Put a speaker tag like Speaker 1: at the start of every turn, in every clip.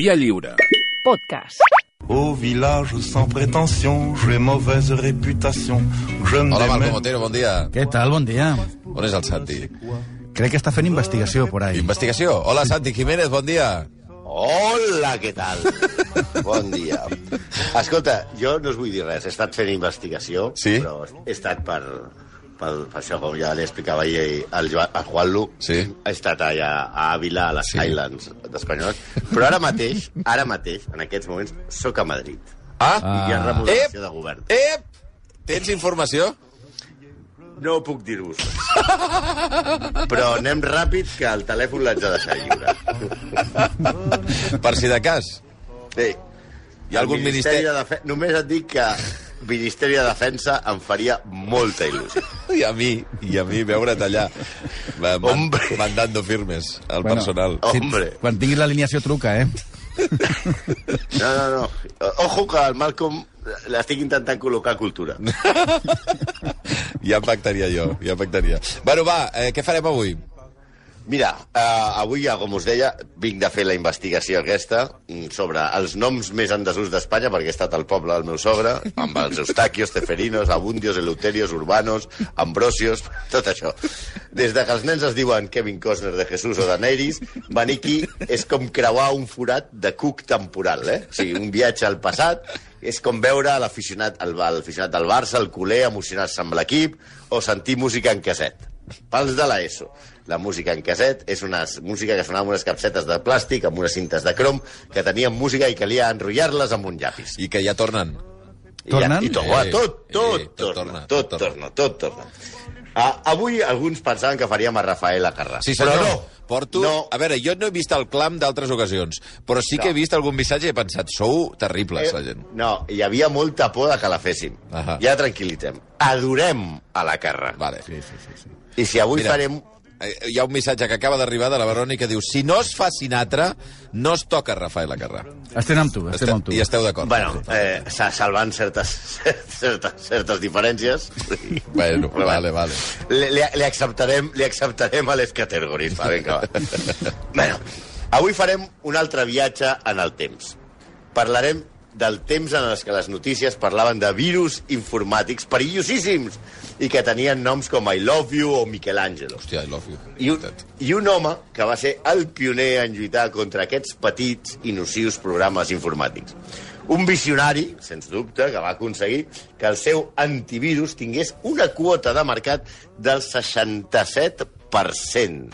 Speaker 1: Via lliure.
Speaker 2: Podcast.
Speaker 3: Au village sans prétention, j'ai mauvaise réputation. Je
Speaker 4: Hola, Malcom
Speaker 3: démets-
Speaker 4: Otero, bon dia.
Speaker 5: Què tal? Bon dia.
Speaker 4: On és el Santi?
Speaker 5: Crec que està fent investigació por ahí.
Speaker 4: Investigació. Hola, Santi Jiménez, bon dia.
Speaker 6: Hola, què tal? bon dia. Escolta, jo no us vull dir res, he estat fent investigació,
Speaker 4: Sí?
Speaker 6: però he estat per, per, per això, com ja li explicava ahir al, Joan, al Juanlu,
Speaker 4: Sí.
Speaker 6: he estat allà a Ávila, a les
Speaker 4: Sí.
Speaker 6: Highlands d'Espanyols, però ara mateix, ara mateix, en aquests moments, sóc a Madrid.
Speaker 4: Ah,
Speaker 6: I hi ha
Speaker 4: Ep!
Speaker 6: remodelació de govern.
Speaker 4: ep! Tens informació?
Speaker 6: No puc dir-vos. Però anem ràpid, que el telèfon l'haig de deixar lliure.
Speaker 4: Per si de cas.
Speaker 6: Sí.
Speaker 4: Hi ha algun
Speaker 6: El
Speaker 4: ministeri...
Speaker 6: de Defe... Només et dic que Ministeri de Defensa em faria molta il·lusió.
Speaker 4: I a mi, i a mi veure't allà ma- man-
Speaker 6: Hombre.
Speaker 4: mandando firmes al
Speaker 5: Bueno.
Speaker 4: personal.
Speaker 6: Hombre.
Speaker 5: Quan tinguis l'alineació truca, eh?
Speaker 6: No, no, no. Ojo que el Malcolm l'estic intentant col·locar a cultura.
Speaker 4: Ja em pactaria jo, ja em pactaria. Bueno, va, eh, què farem avui?
Speaker 6: Mira, uh, avui, ja, com us deia, vinc de fer la investigació aquesta mm, sobre els noms més en desús d'Espanya, perquè he estat al poble del meu sogre, amb els Eustaquios, Teferinos, Abundios, Eleuterios, Urbanos, Ambrosios, tot això. Des de que els nens es diuen Kevin Costner de Jesús o de Neris, venir aquí és com creuar un forat de cuc temporal, eh? O sigui, un viatge al passat, és com veure l'aficionat al- l'aficionat del Barça, el culer, emocionar-se amb l'equip, o sentir música en caset. Pels de l'ESO. La música en caset és una música que sonava amb unes capsetes de plàstic, amb unes cintes de crom, que tenien música i calia enrotllar-les amb un llapis.
Speaker 4: I que ja tornen.
Speaker 6: I,
Speaker 5: Tornen?
Speaker 6: I tot,
Speaker 4: Eh,
Speaker 6: tot, tot,
Speaker 4: eh, tot
Speaker 6: tot,
Speaker 4: torna,
Speaker 6: torna, tot,
Speaker 4: tot
Speaker 6: torna, tot torna. Ah, avui alguns pensaven que faríem a Rafael a Carràs.
Speaker 4: Sí, senyor.
Speaker 6: Però no.
Speaker 4: Porto...
Speaker 6: No.
Speaker 4: A veure, jo no he vist el clam d'altres ocasions, però sí que he
Speaker 6: No.
Speaker 4: vist algun missatge i he pensat, sou terribles, la gent.
Speaker 6: Eh, no, hi havia molta por de que la féssim.
Speaker 4: Ahà.
Speaker 6: Ja tranquil·litzem. Adorem a la Carràs.
Speaker 4: Vale.
Speaker 5: Sí, sí, sí. sí.
Speaker 6: I si avui
Speaker 4: Mira.
Speaker 6: farem...
Speaker 4: Eh, Hi ha un missatge que acaba d'arribar de la Verònica que diu si no es fa Sinatra, no es toca Rafael Acarrà.
Speaker 5: Estem amb tu, estem amb tu.
Speaker 4: I esteu d'acord?
Speaker 6: Bueno, eh, sa- salvant certes, certes, certes diferències...
Speaker 4: Bueno,
Speaker 6: Però
Speaker 4: vale, vale.
Speaker 6: Li, li, li, acceptarem, li acceptarem a les categories. Va, vinga, va. bueno, avui farem un altre viatge en el temps. Parlarem del temps en els que les notícies parlaven de virus informàtics perillosíssims i que tenien noms com I Love You o Michelangelo.
Speaker 4: Hòstia, I love you.
Speaker 6: I un, I un home que va ser el pioner en lluitar contra aquests petits i nocius programes informàtics. Un visionari, sens dubte, que va aconseguir que el seu antivirus tingués una quota de mercat del 67%,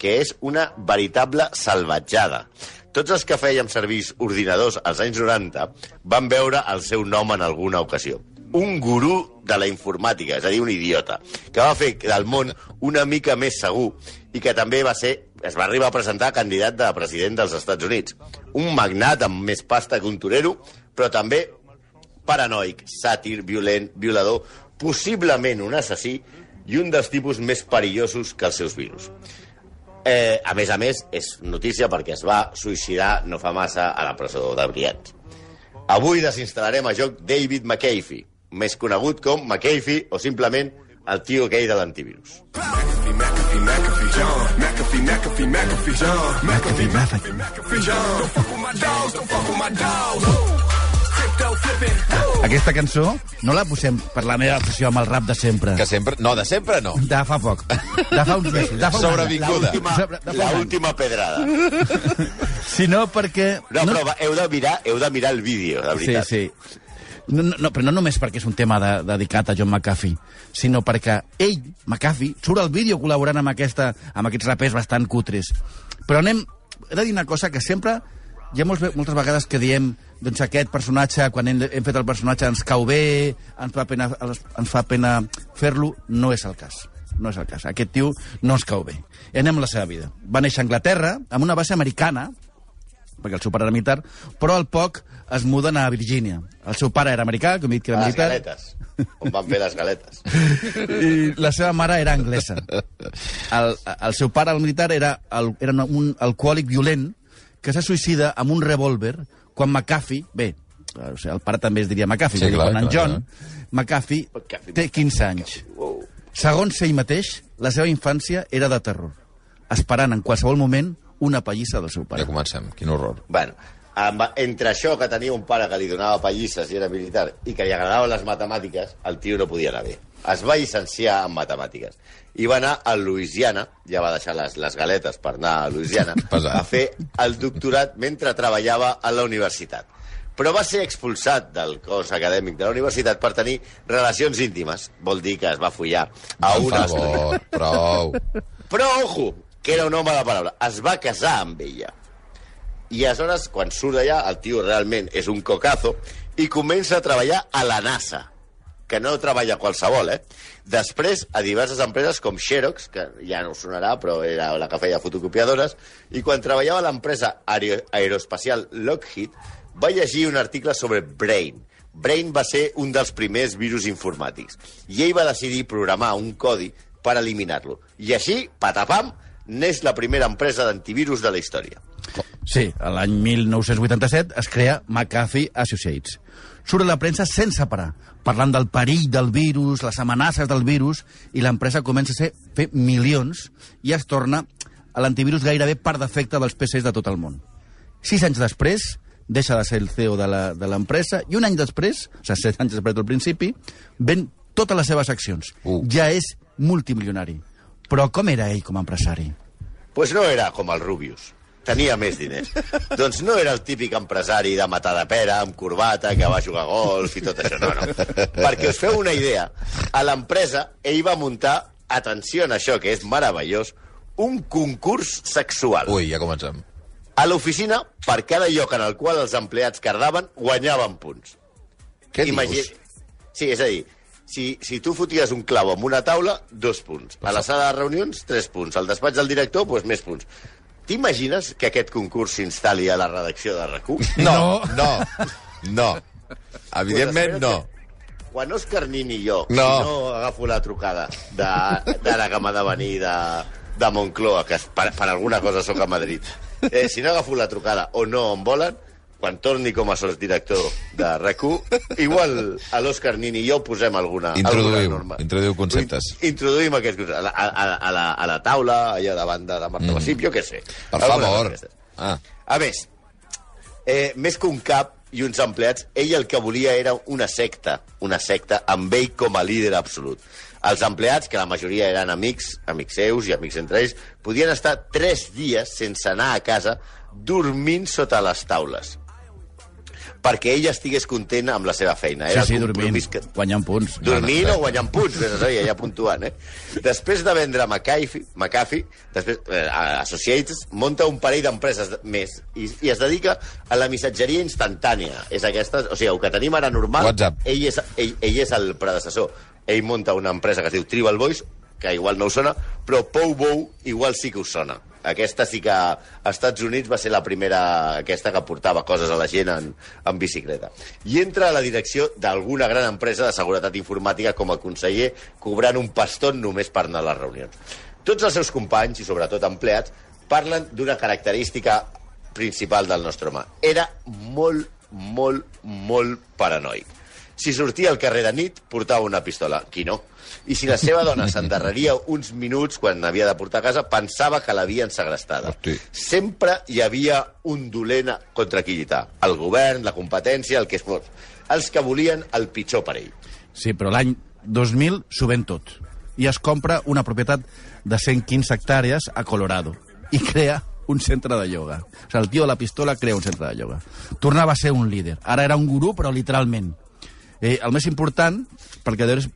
Speaker 6: que és una veritable salvatjada. Tots els que fèiem servir ordinadors als anys 90 van veure el seu nom en alguna ocasió. Un gurú de la informàtica, és a dir, un idiota, que va fer del món una mica més segur i que també va ser, es va arribar a presentar candidat de president dels Estats Units. Un magnat amb més pasta que un torero, però també paranoic, sàtir, violent, violador, possiblement un assassí i un dels tipus més perillosos que els seus virus. Eh, a més a més, és notícia perquè es va suïcidar no fa massa a la presó de Briat. Avui desinstal·larem a joc David McAfee, més conegut com McAfee o simplement el tio gay de l'antivirus.
Speaker 5: Aquesta cançó no la posem per la meva obsessió amb el rap de sempre.
Speaker 4: Que sempre... No, de sempre no.
Speaker 5: De fa poc. De fa uns mesos. De fa un.
Speaker 4: Sobrevinguda.
Speaker 6: L'última pedrada.
Speaker 5: Sinó perquè...
Speaker 6: No, però va, heu de mirar, heu de mirar el vídeo, de
Speaker 5: Sí,
Speaker 6: veritat.
Speaker 5: sí. No, no, no, però no només perquè és un tema de, dedicat a John McAfee, sinó perquè ell, McAfee, surt al vídeo col·laborant amb, aquesta, amb aquests rapers bastant cutres. Però anem... He de dir una cosa que sempre... Hi ha moltes vegades que diem doncs aquest personatge, quan hem, hem fet el personatge ens cau bé, ens fa pena, ens fa pena fer-lo, no és el cas. No és el cas. Aquest tio no ens cau bé. I anem a la seva vida. Va néixer a Anglaterra, amb una base americana, perquè el seu pare era militar, però al poc es muden a Virgínia. El seu pare era americà, com he dit que era
Speaker 6: Les
Speaker 5: militar,
Speaker 6: galetes. On van fer les galetes.
Speaker 5: i la seva mare era anglesa. El, el seu pare, el militar, era, el, era un alcohòlic violent que se suïcida amb un revòlver quan McAfee... Bé, o sigui, el pare també es diria McAfee,
Speaker 4: Sí, clar,
Speaker 5: quan en
Speaker 4: clar,
Speaker 5: John, McAfee
Speaker 6: McAfee.
Speaker 5: té 15 anys.
Speaker 6: Wow.
Speaker 5: Segons ell mateix, la seva infància era de terror, esperant en qualsevol moment una pallissa del seu pare.
Speaker 4: Ja comencem, quin horror.
Speaker 6: Bueno, amb, entre això que tenia un pare que li donava pallisses i era militar i que li agradaven les matemàtiques, el tio no podia anar bé. Es va llicenciar en matemàtiques. I va anar a Louisiana, ja va deixar les, les galetes per anar a Louisiana,
Speaker 4: Pesat.
Speaker 6: a fer el doctorat mentre treballava a la universitat. Però va ser expulsat del cos acadèmic de la universitat per tenir relacions íntimes. Vol dir que es va follar a
Speaker 4: Per
Speaker 6: una
Speaker 4: favor, prou.
Speaker 6: però, ojo, que era un home de paraula. Es va casar amb ella. I aleshores, quan surt d'allà, el tio realment és un cocazo i comença a treballar a la NASA, que no treballa qualsevol, eh? Després, a diverses empreses com Xerox, que ja no sonarà, però era la que feia fotocopiadores, i quan treballava a l'empresa aero aeroespacial Lockheed, va llegir un article sobre Brain. Brain va ser un dels primers virus informàtics, i ell va decidir programar un codi per eliminar-lo. I així, patapam, n'és la primera empresa d'antivirus de la història.
Speaker 5: Sí, l'any 1987 es crea McAfee Associates. Surt a la premsa sense parar, parlant del perill del virus, les amenaces del virus, i l'empresa comença a ser, fer milions i es torna a l'antivirus gairebé per defecte dels PCs de tot el món. Sis anys després, deixa de ser el CEO de la- de l'empresa i un any després, o sigui, set anys després del principi, ven totes les seves accions.
Speaker 4: Uh.
Speaker 5: Ja és multimilionari. Però com era ell com a empresari?
Speaker 6: pues no era com el Rubius. Tenia més diners. doncs no era el típic empresari de matar de pera, amb corbata, que va jugar a golf i tot això. No, no. Perquè us feu una idea, a l'empresa ell va muntar, atenció a això, que és meravellós, un concurs sexual.
Speaker 4: Ui, ja comencem.
Speaker 6: A l'oficina, per cada lloc en el qual els empleats cardaven, guanyaven punts.
Speaker 4: Què
Speaker 6: Imagi-
Speaker 4: dius?
Speaker 6: Sí, és a dir, si, si tu foties un clau amb una taula, dos punts. A la sala de reunions, tres punts. Al despatx del director, doncs més punts. T'imagines que aquest concurs s'instal·li a la redacció de RAC1?
Speaker 4: No, no, no. Evidentment, no.
Speaker 6: Quan Òscar Nin i jo,
Speaker 4: No.
Speaker 6: si no agafo la trucada de, de la que m'ha de venir de, de Moncloa, que per, per alguna cosa sóc a Madrid, eh, si no agafo la trucada o no em volen, quan torni com a sotsdirector de RAC1, igual a l'Òscar Nin i jo posem alguna, alguna
Speaker 4: Introduïu,
Speaker 6: norma.
Speaker 4: introduïu conceptes.
Speaker 6: In- Introduïm aquest concepte. A la, a, a, la, a la taula, allà davant de la Marta mm. Massip, jo què sé.
Speaker 4: Per
Speaker 6: Alguna
Speaker 4: favor. Ah,
Speaker 6: A més, eh, més que un cap i uns empleats, ell el que volia era una secta, una secta amb ell com a líder absolut. Els empleats, que la majoria eren amics, amics seus i amics entre ells, podien estar tres dies sense anar a casa dormint sota les taules perquè ell estigués content amb la seva feina.
Speaker 5: Sí,
Speaker 6: Era
Speaker 5: sí,
Speaker 6: el
Speaker 5: dormint,
Speaker 6: que...
Speaker 5: guanyant punts.
Speaker 6: Dormint o guanyant punts, vés a saber, ja puntuant, eh? Després de vendre McAfee, McAfee després, eh, Associates, monta un parell d'empreses de- més i, i es dedica a la missatgeria instantània. És aquesta, o sigui, el que tenim ara normal,
Speaker 4: WhatsApp.
Speaker 6: ell és, ell, ell és el predecessor. Ell monta una empresa que es diu Tribal Voice, que igual no us sona, però Pou Bou igual sí que us sona. Aquesta sí que a Estats Units va ser la primera aquesta que portava coses a la gent en, en bicicleta. I entra a la direcció d'alguna gran empresa de seguretat informàtica com a conseller, cobrant un paston només per anar a les reunions. Tots els seus companys, i sobretot empleats, parlen d'una característica principal del nostre home. Era molt, molt, molt paranoic. Si sortia al carrer de nit, portava una pistola. Qui no? I si la seva dona s'endarreria uns minuts quan havia de portar a casa, pensava que l'havien segrestada.
Speaker 4: Hosti.
Speaker 6: Sempre hi havia un dolent contra qui lluitar. El govern, la competència, el que es fos. Els que volien el pitjor per ell.
Speaker 5: Sí, però l'any 2000 s'ho ven tot. I es compra una propietat de 115 hectàrees a Colorado. I crea un centre de ioga. O sigui, el tio de la pistola crea un centre de ioga. Tornava a ser un líder. Ara era un gurú, però literalment. Eh, el més important, pel que, deus-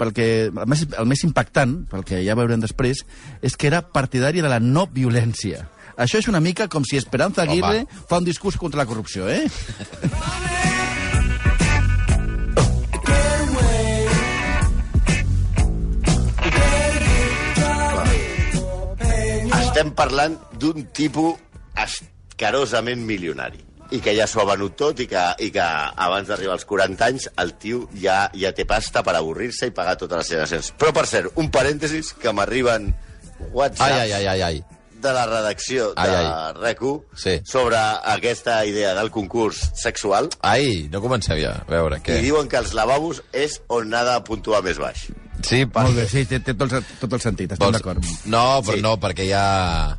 Speaker 5: pel que, el, més, el més impactant, pel que ja veurem després, és que era partidari de la no violència. Això és una mica com si Esperanza Aguirre
Speaker 4: Home.
Speaker 5: fa un discurs contra la corrupció, eh?
Speaker 6: Estem parlant d'un tipus escarosament milionari i que ja s'ho ha venut tot i que, i que abans d'arribar als 40 anys el tio ja, ja té pasta per avorrir-se i pagar totes les seves accions. Però, per cert, un parèntesis que m'arriben
Speaker 4: ai,
Speaker 6: whatsapps
Speaker 4: ai, ai, ai, ai.
Speaker 6: de la redacció de
Speaker 4: Ai, ai.
Speaker 6: RAC1
Speaker 4: Sí.
Speaker 6: sobre aquesta idea del concurs sexual
Speaker 4: Ai, no comenceu ja. A veure, què?
Speaker 6: i diuen que els lavabos és on ha de puntuar més baix.
Speaker 4: Sí, per...
Speaker 5: Molt bé, sí, té, té tot, el, tot el sentit, estem
Speaker 4: Vols-
Speaker 5: d'acord.
Speaker 4: No, però
Speaker 6: Sí.
Speaker 4: no, perquè ja...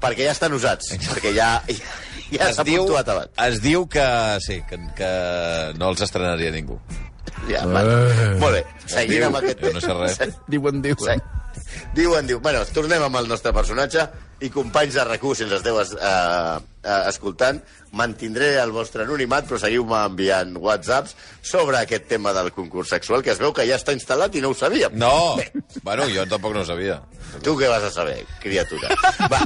Speaker 6: Perquè ja estan usats, perquè ja, ja, ja s'ha puntuat abans.
Speaker 4: es diu que, sí, que, que no els estrenaria ningú.
Speaker 6: Ja, uh, Molt bé, seguint
Speaker 4: diu,
Speaker 6: amb aquest...
Speaker 4: jo no sé res.
Speaker 5: Diuen, diuen.
Speaker 6: Diuen, diu... Bueno, tornem amb el nostre personatge i companys de rac si ens esteu es, uh, uh, escoltant, mantindré el vostre anonimat, però seguiu-me enviant whatsapps sobre aquest tema del concurs sexual, que es veu que ja està instal·lat i no ho sabíem.
Speaker 4: No! Bueno, jo tampoc no ho sabia.
Speaker 6: Tu què vas a saber, criatura? Va,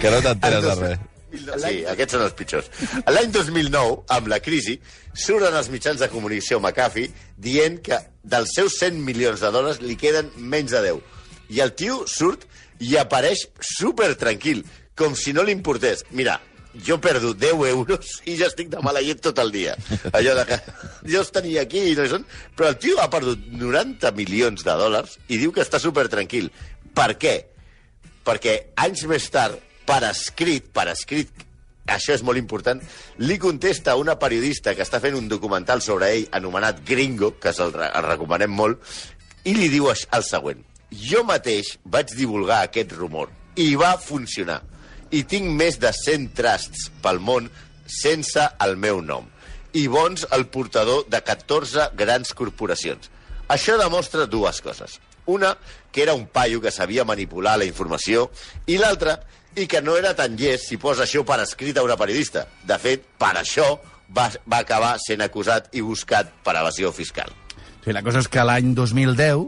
Speaker 4: Que no t'enteres de res.
Speaker 6: Sí, aquests són els pitjors. L'any 2009, amb la crisi, surten els mitjans de comunicació McAfee dient que dels seus 100 milions de dòlars li queden menys de 10. I el tio surt i apareix super tranquil, com si no li importés. Mira, jo perdo 10 euros i ja estic de mala llet tot el dia. Allò de que jo els tenia aquí i no són. Però el tio ha perdut 90 milions de dòlars i diu que està super tranquil. Per què? perquè anys més tard, per escrit, per escrit, això és molt important, li contesta una periodista que està fent un documental sobre ell anomenat Gringo, que re- el recomanem molt, i li diu el següent. Jo mateix vaig divulgar aquest rumor i va funcionar. I tinc més de 100 trusts pel món sense el meu nom. I bons el portador de 14 grans corporacions. Això demostra dues coses. Una, que era un paio que sabia manipular la informació, i l'altra, i que no era tan llest si posa això per escrit a una periodista. De fet, per això va, va acabar sent acusat i buscat per evasió fiscal.
Speaker 5: Sí, la cosa és que l'any 2010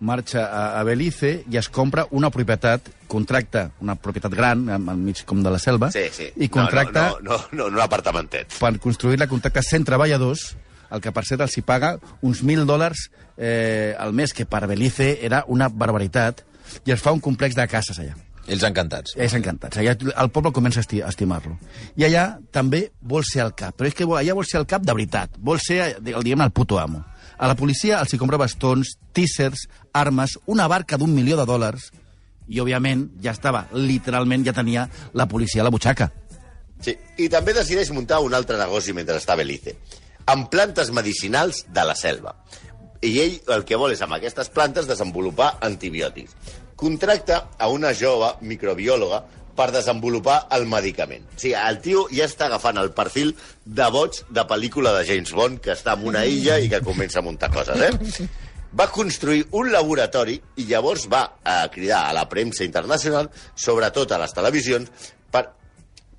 Speaker 5: marxa a, a Belize i es compra una propietat, contracta una propietat gran, al al mig com de la selva,
Speaker 6: Sí, sí.
Speaker 5: i contracta,
Speaker 6: No, no, no, no, no un apartamentet.
Speaker 5: per construir-la, contracta 100 treballadors, el que per cert els hi paga uns 1.000 dòlars eh, al mes, que per Belize era una barbaritat, i es fa un complex de cases allà.
Speaker 4: Ells encantats.
Speaker 5: És encantats. Allà el poble comença a esti- a estimar-lo. I allà també vol ser el cap. Però és que allà vol ser el cap de veritat. Vol ser, el, diguem el puto amo. A la policia els hi compra bastons, tísers, armes, una barca d'un milió de dòlars i, òbviament, ja estava, literalment, ja tenia la policia a la butxaca.
Speaker 6: Sí. I també decideix muntar un altre negoci mentre està a Belize, amb plantes medicinals de la selva. I ell el que vol és, amb aquestes plantes, desenvolupar antibiòtics. Contracta a una jove microbiòloga per desenvolupar el medicament. O sigui, el tio ja està agafant el perfil de boig de pel·lícula de James Bond, que està en una illa i que comença a muntar coses, eh? Va construir un laboratori i llavors va a cridar a la premsa internacional, sobretot a les televisions, per,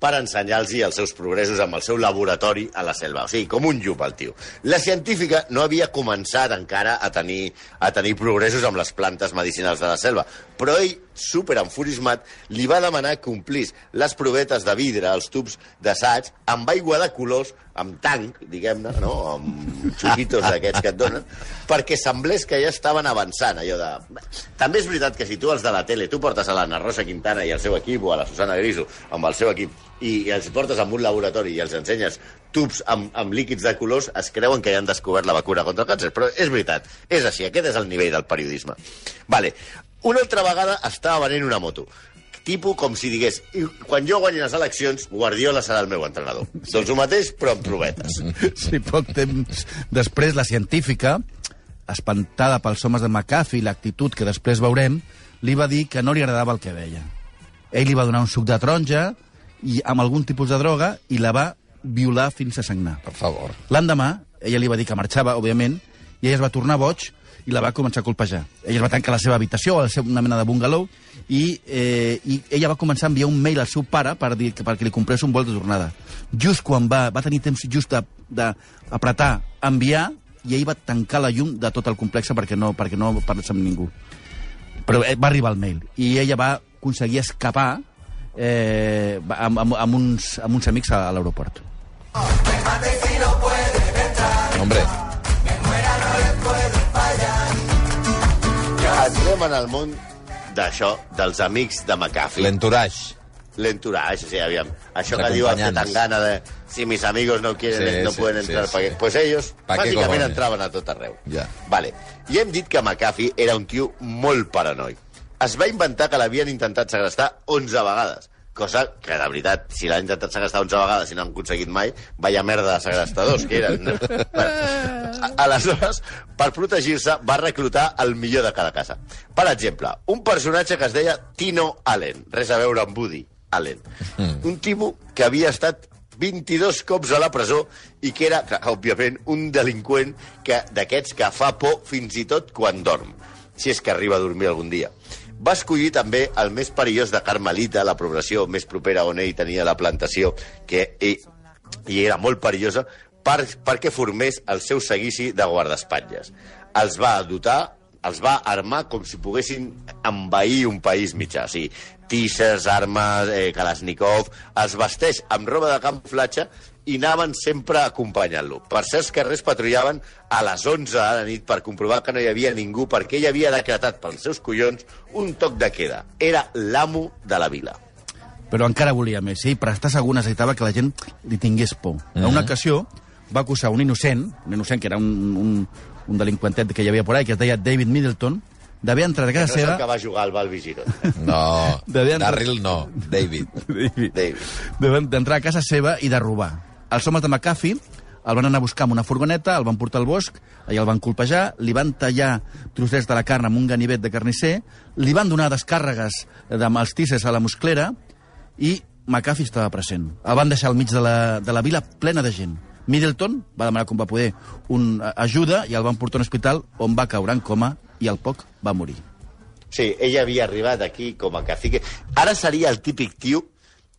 Speaker 6: per ensenyar-los els seus progressos amb el seu laboratori a la selva. O sigui, com un llup, el tio. La científica no havia començat encara a tenir, a tenir progressos amb les plantes medicinals de la selva, però ell, super enfurismat, li va demanar que omplís les provetes de vidre, els tubs d'assaig, amb aigua de colors, amb tanc, diguem-ne, no? amb xuquitos d'aquests que et donen, perquè semblés que ja estaven avançant, allò de... També és veritat que si tu els de la tele, tu portes a l'Anna Rosa Quintana i el seu equip, o a la Susana Griso, amb el seu equip, i, els portes amb un laboratori i els ensenyes tubs amb, amb líquids de colors, es creuen que ja han descobert la vacuna contra el càncer. Però és veritat, és així, aquest és el nivell del periodisme. Vale. Una altra vegada estava venent una moto tipus com si digués "I quan jo guanyi les eleccions, Guardiola serà el meu entrenador. Doncs el mateix, però amb provetes.
Speaker 5: Sí, poc temps després, la científica, espantada pels homes de McAfee i l'actitud que després veurem, li va dir que no li agradava el que veia. Ell li va donar un suc de taronja i amb algun tipus de droga i la va violar fins a sagnar.
Speaker 4: Per favor.
Speaker 5: L'endemà, ella li va dir que marxava, òbviament, i ella es va tornar boig i la va començar a colpejar. Ella es va tancar a la seva habitació, a la seva, una mena de bungalow, i, eh, i ella va començar a enviar un mail al seu pare per dir que, perquè li comprés un vol de tornada. Just quan va, va tenir temps just d'apretar, enviar, i ell va tancar la llum de tot el complex perquè no, perquè no parlés amb ningú. Però eh, va arribar el mail, i ella va aconseguir escapar eh, amb, amb, amb, uns, amb uns amics a, a l'aeroport.
Speaker 4: Hombre,
Speaker 6: Entrem en el món d'això, dels amics de McAfee.
Speaker 4: l'entourage.
Speaker 6: L'entourage, sí, aviam. Això que diu el. Tangana de si mis amigos no quieren,
Speaker 4: Sí,
Speaker 6: no
Speaker 4: sí,
Speaker 6: pueden
Speaker 4: sí,
Speaker 6: entrar.
Speaker 4: sí.
Speaker 6: perquè... Pues ellos,
Speaker 4: Pa'
Speaker 6: bàsicament, entraven a tot arreu.
Speaker 4: Ja.
Speaker 6: Vale. I hem dit que McAfee era un tio molt paranoic. es va inventar que l'havien intentat segrestar 11 vegades. Cosa que, de veritat, si l'han intentat segrestar 11 vegades i no han aconseguit mai, vaya merda de segrestadors que eren. Aleshores, per protegir-se, va reclutar el millor de cada casa. Per exemple, un personatge que es deia Tino Allen, res a veure amb Woody Allen. Un tipus que havia estat 22 cops a la presó i que era, clar, òbviament, un delinqüent que d'aquests que fa por fins i tot quan dorm, si és que arriba a dormir algun dia. Va escollir també el més perillós de Carmelita, la població més propera on ell tenia la plantació, que ell, i era molt perillosa, per, perquè formés el seu seguici de guardaespatlles. Els va dotar els va armar com si poguessin envair un país mitjà. O sigui, tísers, armes, eh, Kalashnikov... Els vesteix amb roba de camuflatge i anaven sempre acompanyant-lo. Per certs carrers patrullaven a les 11 de la nit per comprovar que no hi havia ningú perquè ell havia decretat pels seus collons un toc de queda. Era l'amo de la vila.
Speaker 5: Però encara volia més, sí? Per estar segur necessitava que la gent li tingués por. En una ocasió va acusar un innocent, un innocent que era un, un, un delinqüentet que hi havia por ahí, que es deia David Middleton, d'haver entrat a
Speaker 6: No
Speaker 5: casa
Speaker 6: és el
Speaker 5: seva...
Speaker 6: que va jugar al Balbi Girona.
Speaker 4: No,
Speaker 5: entrar-
Speaker 4: Darryl no, David.
Speaker 6: David.
Speaker 5: d'haver- d'entrar a casa seva i de robar. Els homes de McAfee el van anar a buscar amb una furgoneta, el van portar al bosc, allà el van colpejar, li van tallar trossets de la carn amb un ganivet de carnisser, li van donar descàrregues de malstisses a la musclera i McAfee estava present. El van deixar al mig de la, de la vila plena de gent. Middleton va demanar com va poder un, ajuda i el van portar a un hospital on va caure en coma i al poc va morir.
Speaker 6: Sí, ella havia arribat aquí com a cacique. Ara seria el típic tio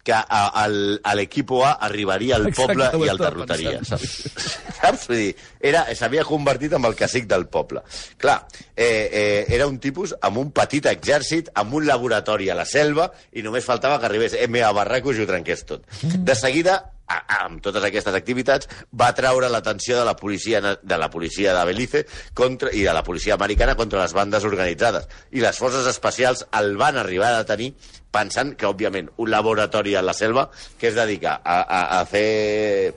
Speaker 6: que a, al, a l'equip A arribaria al poble i el derrotaria. Saps? saps? Vull dir, s'havia convertit en el cacic del poble. Clar, eh, eh, era un tipus amb un petit exèrcit, amb un laboratori a la selva, i només faltava que arribés M.A. Barracos i ho trenqués tot. De seguida, a, amb totes aquestes activitats, va atraure l'atenció de la policia de la policia de Belize contra, i de la policia americana contra les bandes organitzades. I les forces especials el van arribar a tenir pensant que, òbviament, un laboratori a la selva que es dedica a, a, a fer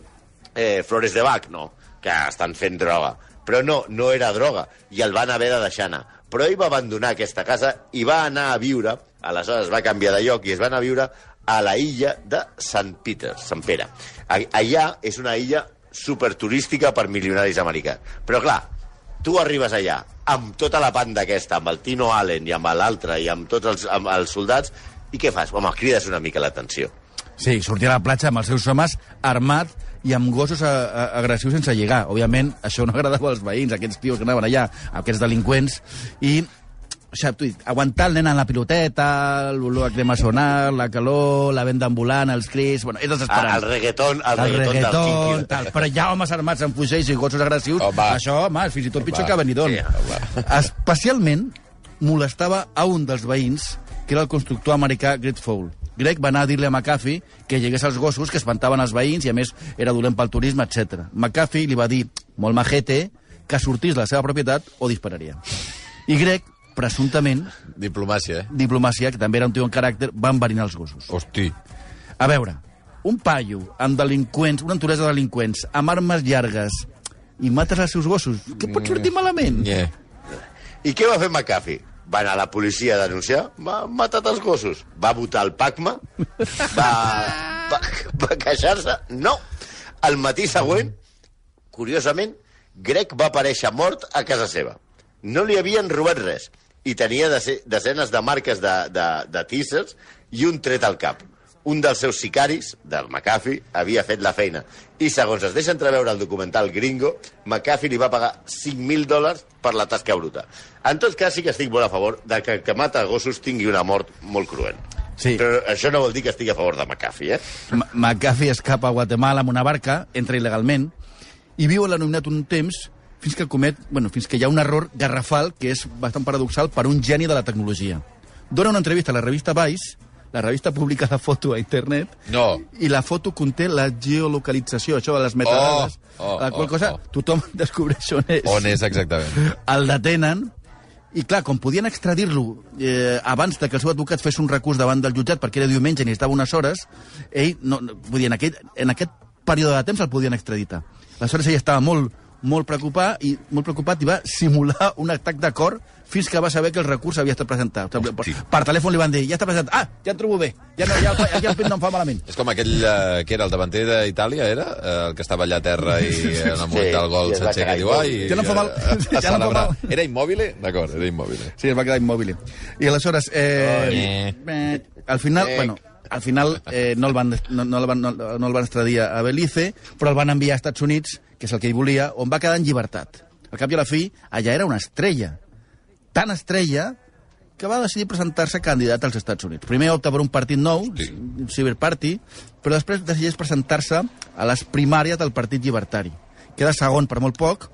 Speaker 6: eh, flores de Bach, no, que estan fent droga. Però no, no era droga, i el van haver de deixar anar. Però ell va abandonar aquesta casa i va anar a viure, aleshores va canviar de lloc i es va anar a viure a la illa de Sant Peter, Sant Pere. Allà és una illa superturística per milionaris americans. Però clar, tu arribes allà amb tota la banda aquesta, amb el Tino Allen i amb l'altre i amb tots els, amb els soldats, i què fas? Home, crides una mica l'atenció.
Speaker 5: Sí, sortia a la platja amb els seus homes armat i amb gossos a, a, agressius sense lligar. Òbviament, això no agradava als veïns, aquests tios que anaven allà, aquests delinqüents, i o sigui, aguantar el nen en la piloteta, l'olor a crema sonar, la calor, la venda ambulant, els crits... Bueno, és
Speaker 6: Ah,
Speaker 5: desesperant.
Speaker 6: el reggaeton, el,
Speaker 5: el
Speaker 6: reggaeton,
Speaker 5: reggaeton, tal. Però ha homes armats amb fusells i gossos agressius.
Speaker 4: Home.
Speaker 5: Això, home, fins i tot pitjor
Speaker 4: Home.
Speaker 5: que Benidorm.
Speaker 6: Sí,
Speaker 5: Especialment molestava a un dels veïns, que era el constructor americà Greg Fowl. Greg va anar a dir-li a McAfee que llegués els gossos, que espantaven els veïns i, a més, era dolent pel turisme, etc. McAfee li va dir, molt majete, que sortís de la seva propietat o dispararia. I Greg, presumptament,
Speaker 4: Diplomàcia, eh?
Speaker 5: diplomàcia, que també era un tio en caràcter, va enverinar els gossos.
Speaker 4: Hosti.
Speaker 5: A veure, un paio amb delinqüents, una entoresa de delinqüents, amb armes llargues, i mates els seus gossos, què pot sortir malament?
Speaker 4: Yeah.
Speaker 6: I què va fer McAfee? Va anar a la policia a denunciar, va matar els gossos. Va votar el PACMA, va, va, va queixar-se. No. El matí següent, curiosament, Greg va aparèixer mort a casa seva. No li havien robat res i tenia dese- desenes de marques de, de, de tísers i un tret al cap. Un dels seus sicaris, del McAfee, havia fet la feina. I segons es deixa entreveure el documental Gringo, McAfee li va pagar 5.000 dòlars per la tasca bruta. En tot cas, sí que estic molt a favor de que el que mata gossos tingui una mort molt cruent.
Speaker 5: Sí.
Speaker 6: Però això no vol dir que estigui a favor de McAfee, eh?
Speaker 5: M- McAfee escapa a Guatemala amb una barca, entra il·legalment, i viu a l'anomenat un temps fins que comet, bueno, fins que hi ha un error garrafal que és bastant paradoxal per un geni de la tecnologia. Dona una entrevista a la revista Vice, la revista publica la foto a internet,
Speaker 4: No.
Speaker 5: i la foto conté la geolocalització, això de les metadades,
Speaker 4: Oh, oh,
Speaker 5: la qual
Speaker 4: oh,
Speaker 5: cosa
Speaker 4: oh.
Speaker 5: tothom descobreix on és.
Speaker 4: On és exactament?
Speaker 5: El detenen, i clar, com podien extradir-lo eh, abans de que el seu advocat fes un recurs davant del jutjat perquè era diumenge i necessitava unes hores, ell, no, no, vull dir, en aquest, en aquest període de temps el podien extraditar. Aleshores ell estava molt molt preocupat i molt preocupat i va simular un atac de cor fins que va saber que el recurs havia estat presentat. Per, per telèfon li van dir, ja està presentat. Ah, ja em trobo bé. Ja, no, ja, ja el pit no em fa malament.
Speaker 4: És com aquell eh, que era el davanter d'Itàlia, era? Eh, el que estava allà a terra i en el moment
Speaker 6: Sí,
Speaker 4: del gol s'aixeca i diu, ai...
Speaker 5: Ja no em fa mal.
Speaker 4: eh, a
Speaker 5: Ja no em fa
Speaker 4: celebrar.
Speaker 5: mal.
Speaker 4: Era immòbil? D'acord, era immòbil.
Speaker 5: Sí, es va quedar immòbil. I aleshores, eh, eh, al final, bueno, al final eh, no, el van, no, no, el van, no, no el van extradir a Belize, però el van enviar a Estats Units, que és el que ell volia, on va quedar en llibertat. Al cap i a la fi, allà era una estrella. Tan estrella que va decidir presentar-se candidat als Estats Units. Primer opta per un partit nou,
Speaker 4: Sí.
Speaker 5: un Cyber Party, però després decideix presentar-se a les primàries del Partit Llibertari. Queda segon per molt poc,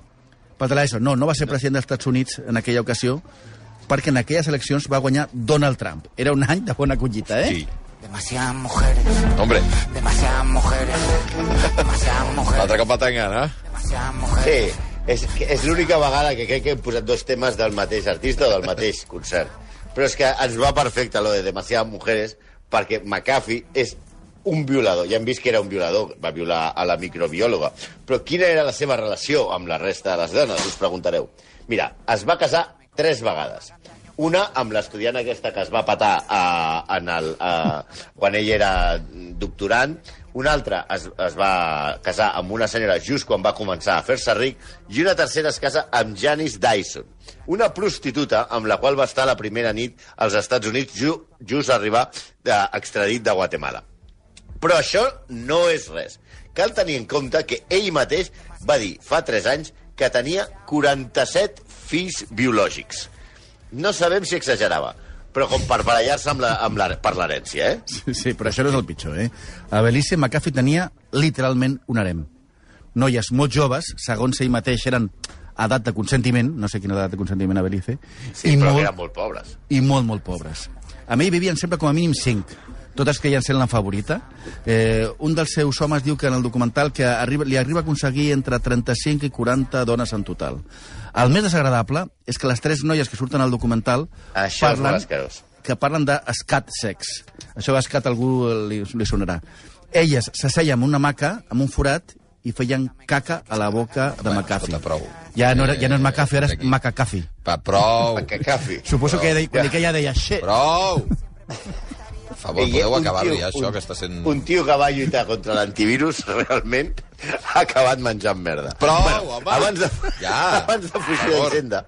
Speaker 5: per això, no, no va ser president dels Estats Units en aquella ocasió, perquè en aquelles eleccions va guanyar Donald Trump. Era un any de bona collita, eh?
Speaker 4: Sí.
Speaker 1: Demasiadas mujeres,
Speaker 4: Hombre,
Speaker 1: demasiadas mujeres, demasiadas mujeres,
Speaker 4: l'altre cop va tancar, no?
Speaker 1: demasiadas mujeres.
Speaker 6: Sí, és, és l'única vegada que crec que hem posat dos temes del mateix artista o del mateix concert. Però és que ens va perfecte lo de demasiadas mujeres, perquè McAfee és un violador. Ja hem vist que era un violador, va violar a la microbiòloga. Però quina era la seva relació amb la resta de les dones, us preguntareu. Mira, es va casar tres vegades. Una amb l'estudiant aquesta que es va patar a, en el, a, quan ell era doctorant, una altra es, es va casar amb una senyora just quan va començar a fer-se ric, i una tercera es casa amb Janice Dyson, una prostituta amb la qual va estar la primera nit als Estats Units ju, just arribar extradit de Guatemala. Però això no és res. Cal tenir en compte que ell mateix va dir fa 3 anys que tenia 47 fills biològics. No sabem si exagerava, però com per barallar-se amb amb per l'herència, eh?
Speaker 5: Sí, sí, però això no és el pitjor, eh? A Belize, McAfee tenia literalment un harem. Noies molt joves, segons ell mateix, eren edat de consentiment, no sé quina edat de consentiment a Belize,
Speaker 6: Sí, però molt... eren molt pobres.
Speaker 5: i molt, molt pobres. A mi vivien sempre com a mínim cinc, totes creien ser la favorita. Eh, un dels seus homes diu que en el documental que arriba, li arriba a aconseguir entre 35 i 40 dones en total. El més desagradable és que les tres noies que surten al documental
Speaker 6: Això és molt asquerós.
Speaker 5: que parlen de scat sex. Això d'escat a algú li, li sonarà. Elles s'asseien en una maca, amb un forat, i feien caca a la boca de
Speaker 4: Bueno,
Speaker 5: McAfee.
Speaker 4: escolta, prou.
Speaker 5: Ja no, era, ja no és
Speaker 4: Eh,
Speaker 5: McAfee, ara és. Macacafi.
Speaker 4: Va, prou,
Speaker 6: Perquè cafi.
Speaker 5: Suposo que de, quan que ella deia shit.
Speaker 4: prou. Per favor, podeu
Speaker 6: un
Speaker 4: acabar-ho ja, això,
Speaker 6: un-
Speaker 4: que està sent...
Speaker 6: Un tio que va lluitar contra l'antivirus, realment, ha acabat menjant merda.
Speaker 4: Prou, home!
Speaker 6: Abans de,
Speaker 4: Ja,
Speaker 6: abans de fugir d'Hisenda,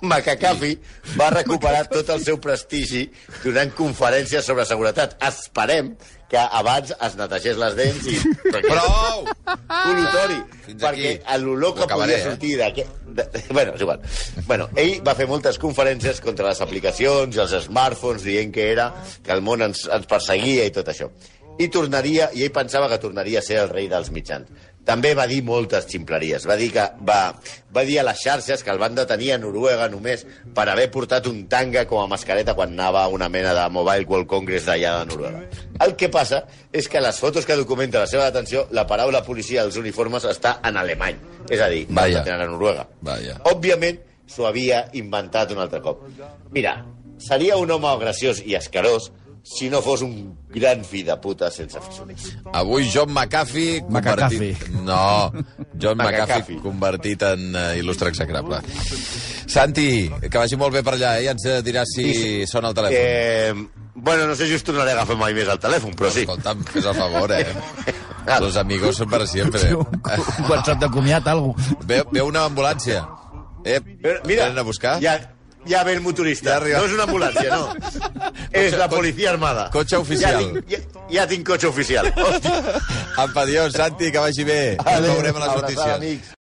Speaker 6: Macacafi va recuperar tot el seu prestigi donant conferències sobre seguretat. Esperem que abans es netegés les dents i...
Speaker 4: Prou!
Speaker 6: Col·lutori,
Speaker 4: Fins
Speaker 6: perquè l'olor que podia
Speaker 4: eh?
Speaker 6: sortir d'aquest... de- Bueno, és igual. Bueno, ell va fer moltes conferències contra les aplicacions i els smartphones, dient que era que el món ens, ens perseguia i tot això. I tornaria, i ell pensava que tornaria a ser el rei dels mitjans. També va dir moltes ximpleries. Va dir, que, va, va dir a les xarxes que el van detenir a Noruega només per haver portat un tanga com a mascareta quan anava a una mena de Mobile World Congress d'allà de Noruega. El que passa és que a les fotos que documenten la seva detenció, la paraula policia dels uniformes està en alemany. És a dir, el detenen a Noruega.
Speaker 4: Vaja.
Speaker 6: Òbviament, s'ho havia inventat un altre cop. Mira, seria un home graciós i escarós si no fos un gran fill de puta sense fissures.
Speaker 4: Avui John McAfee convertit... No, John. McAfee convertit en uh, il·lustre execrable. Santi, que vagi molt bé per allà, eh? Ja ens eh, diràs si sona el telèfon.
Speaker 6: Eh, bueno, no sé si us tornaré a agafar mai més el telèfon, però sí.
Speaker 4: Escolta'm, fes el favor, eh? Los amigos son para siempre.
Speaker 5: Un, un WhatsApp de comiat, algú.
Speaker 4: Ve, ve una ambulància. Eh,
Speaker 6: Però, mira,
Speaker 4: venen a buscar?
Speaker 6: Ja, ja ve el motorista.
Speaker 4: Ja
Speaker 6: no és una ambulància, no. és la policia armada.
Speaker 4: cotxe oficial.
Speaker 6: Ja tinc, ja, ja tinc cotxe oficial. Hòstia.
Speaker 4: Apa, adiós, Santi, que vagi bé. Ens
Speaker 6: Adéu,
Speaker 4: veurem a les notícies.
Speaker 6: amics.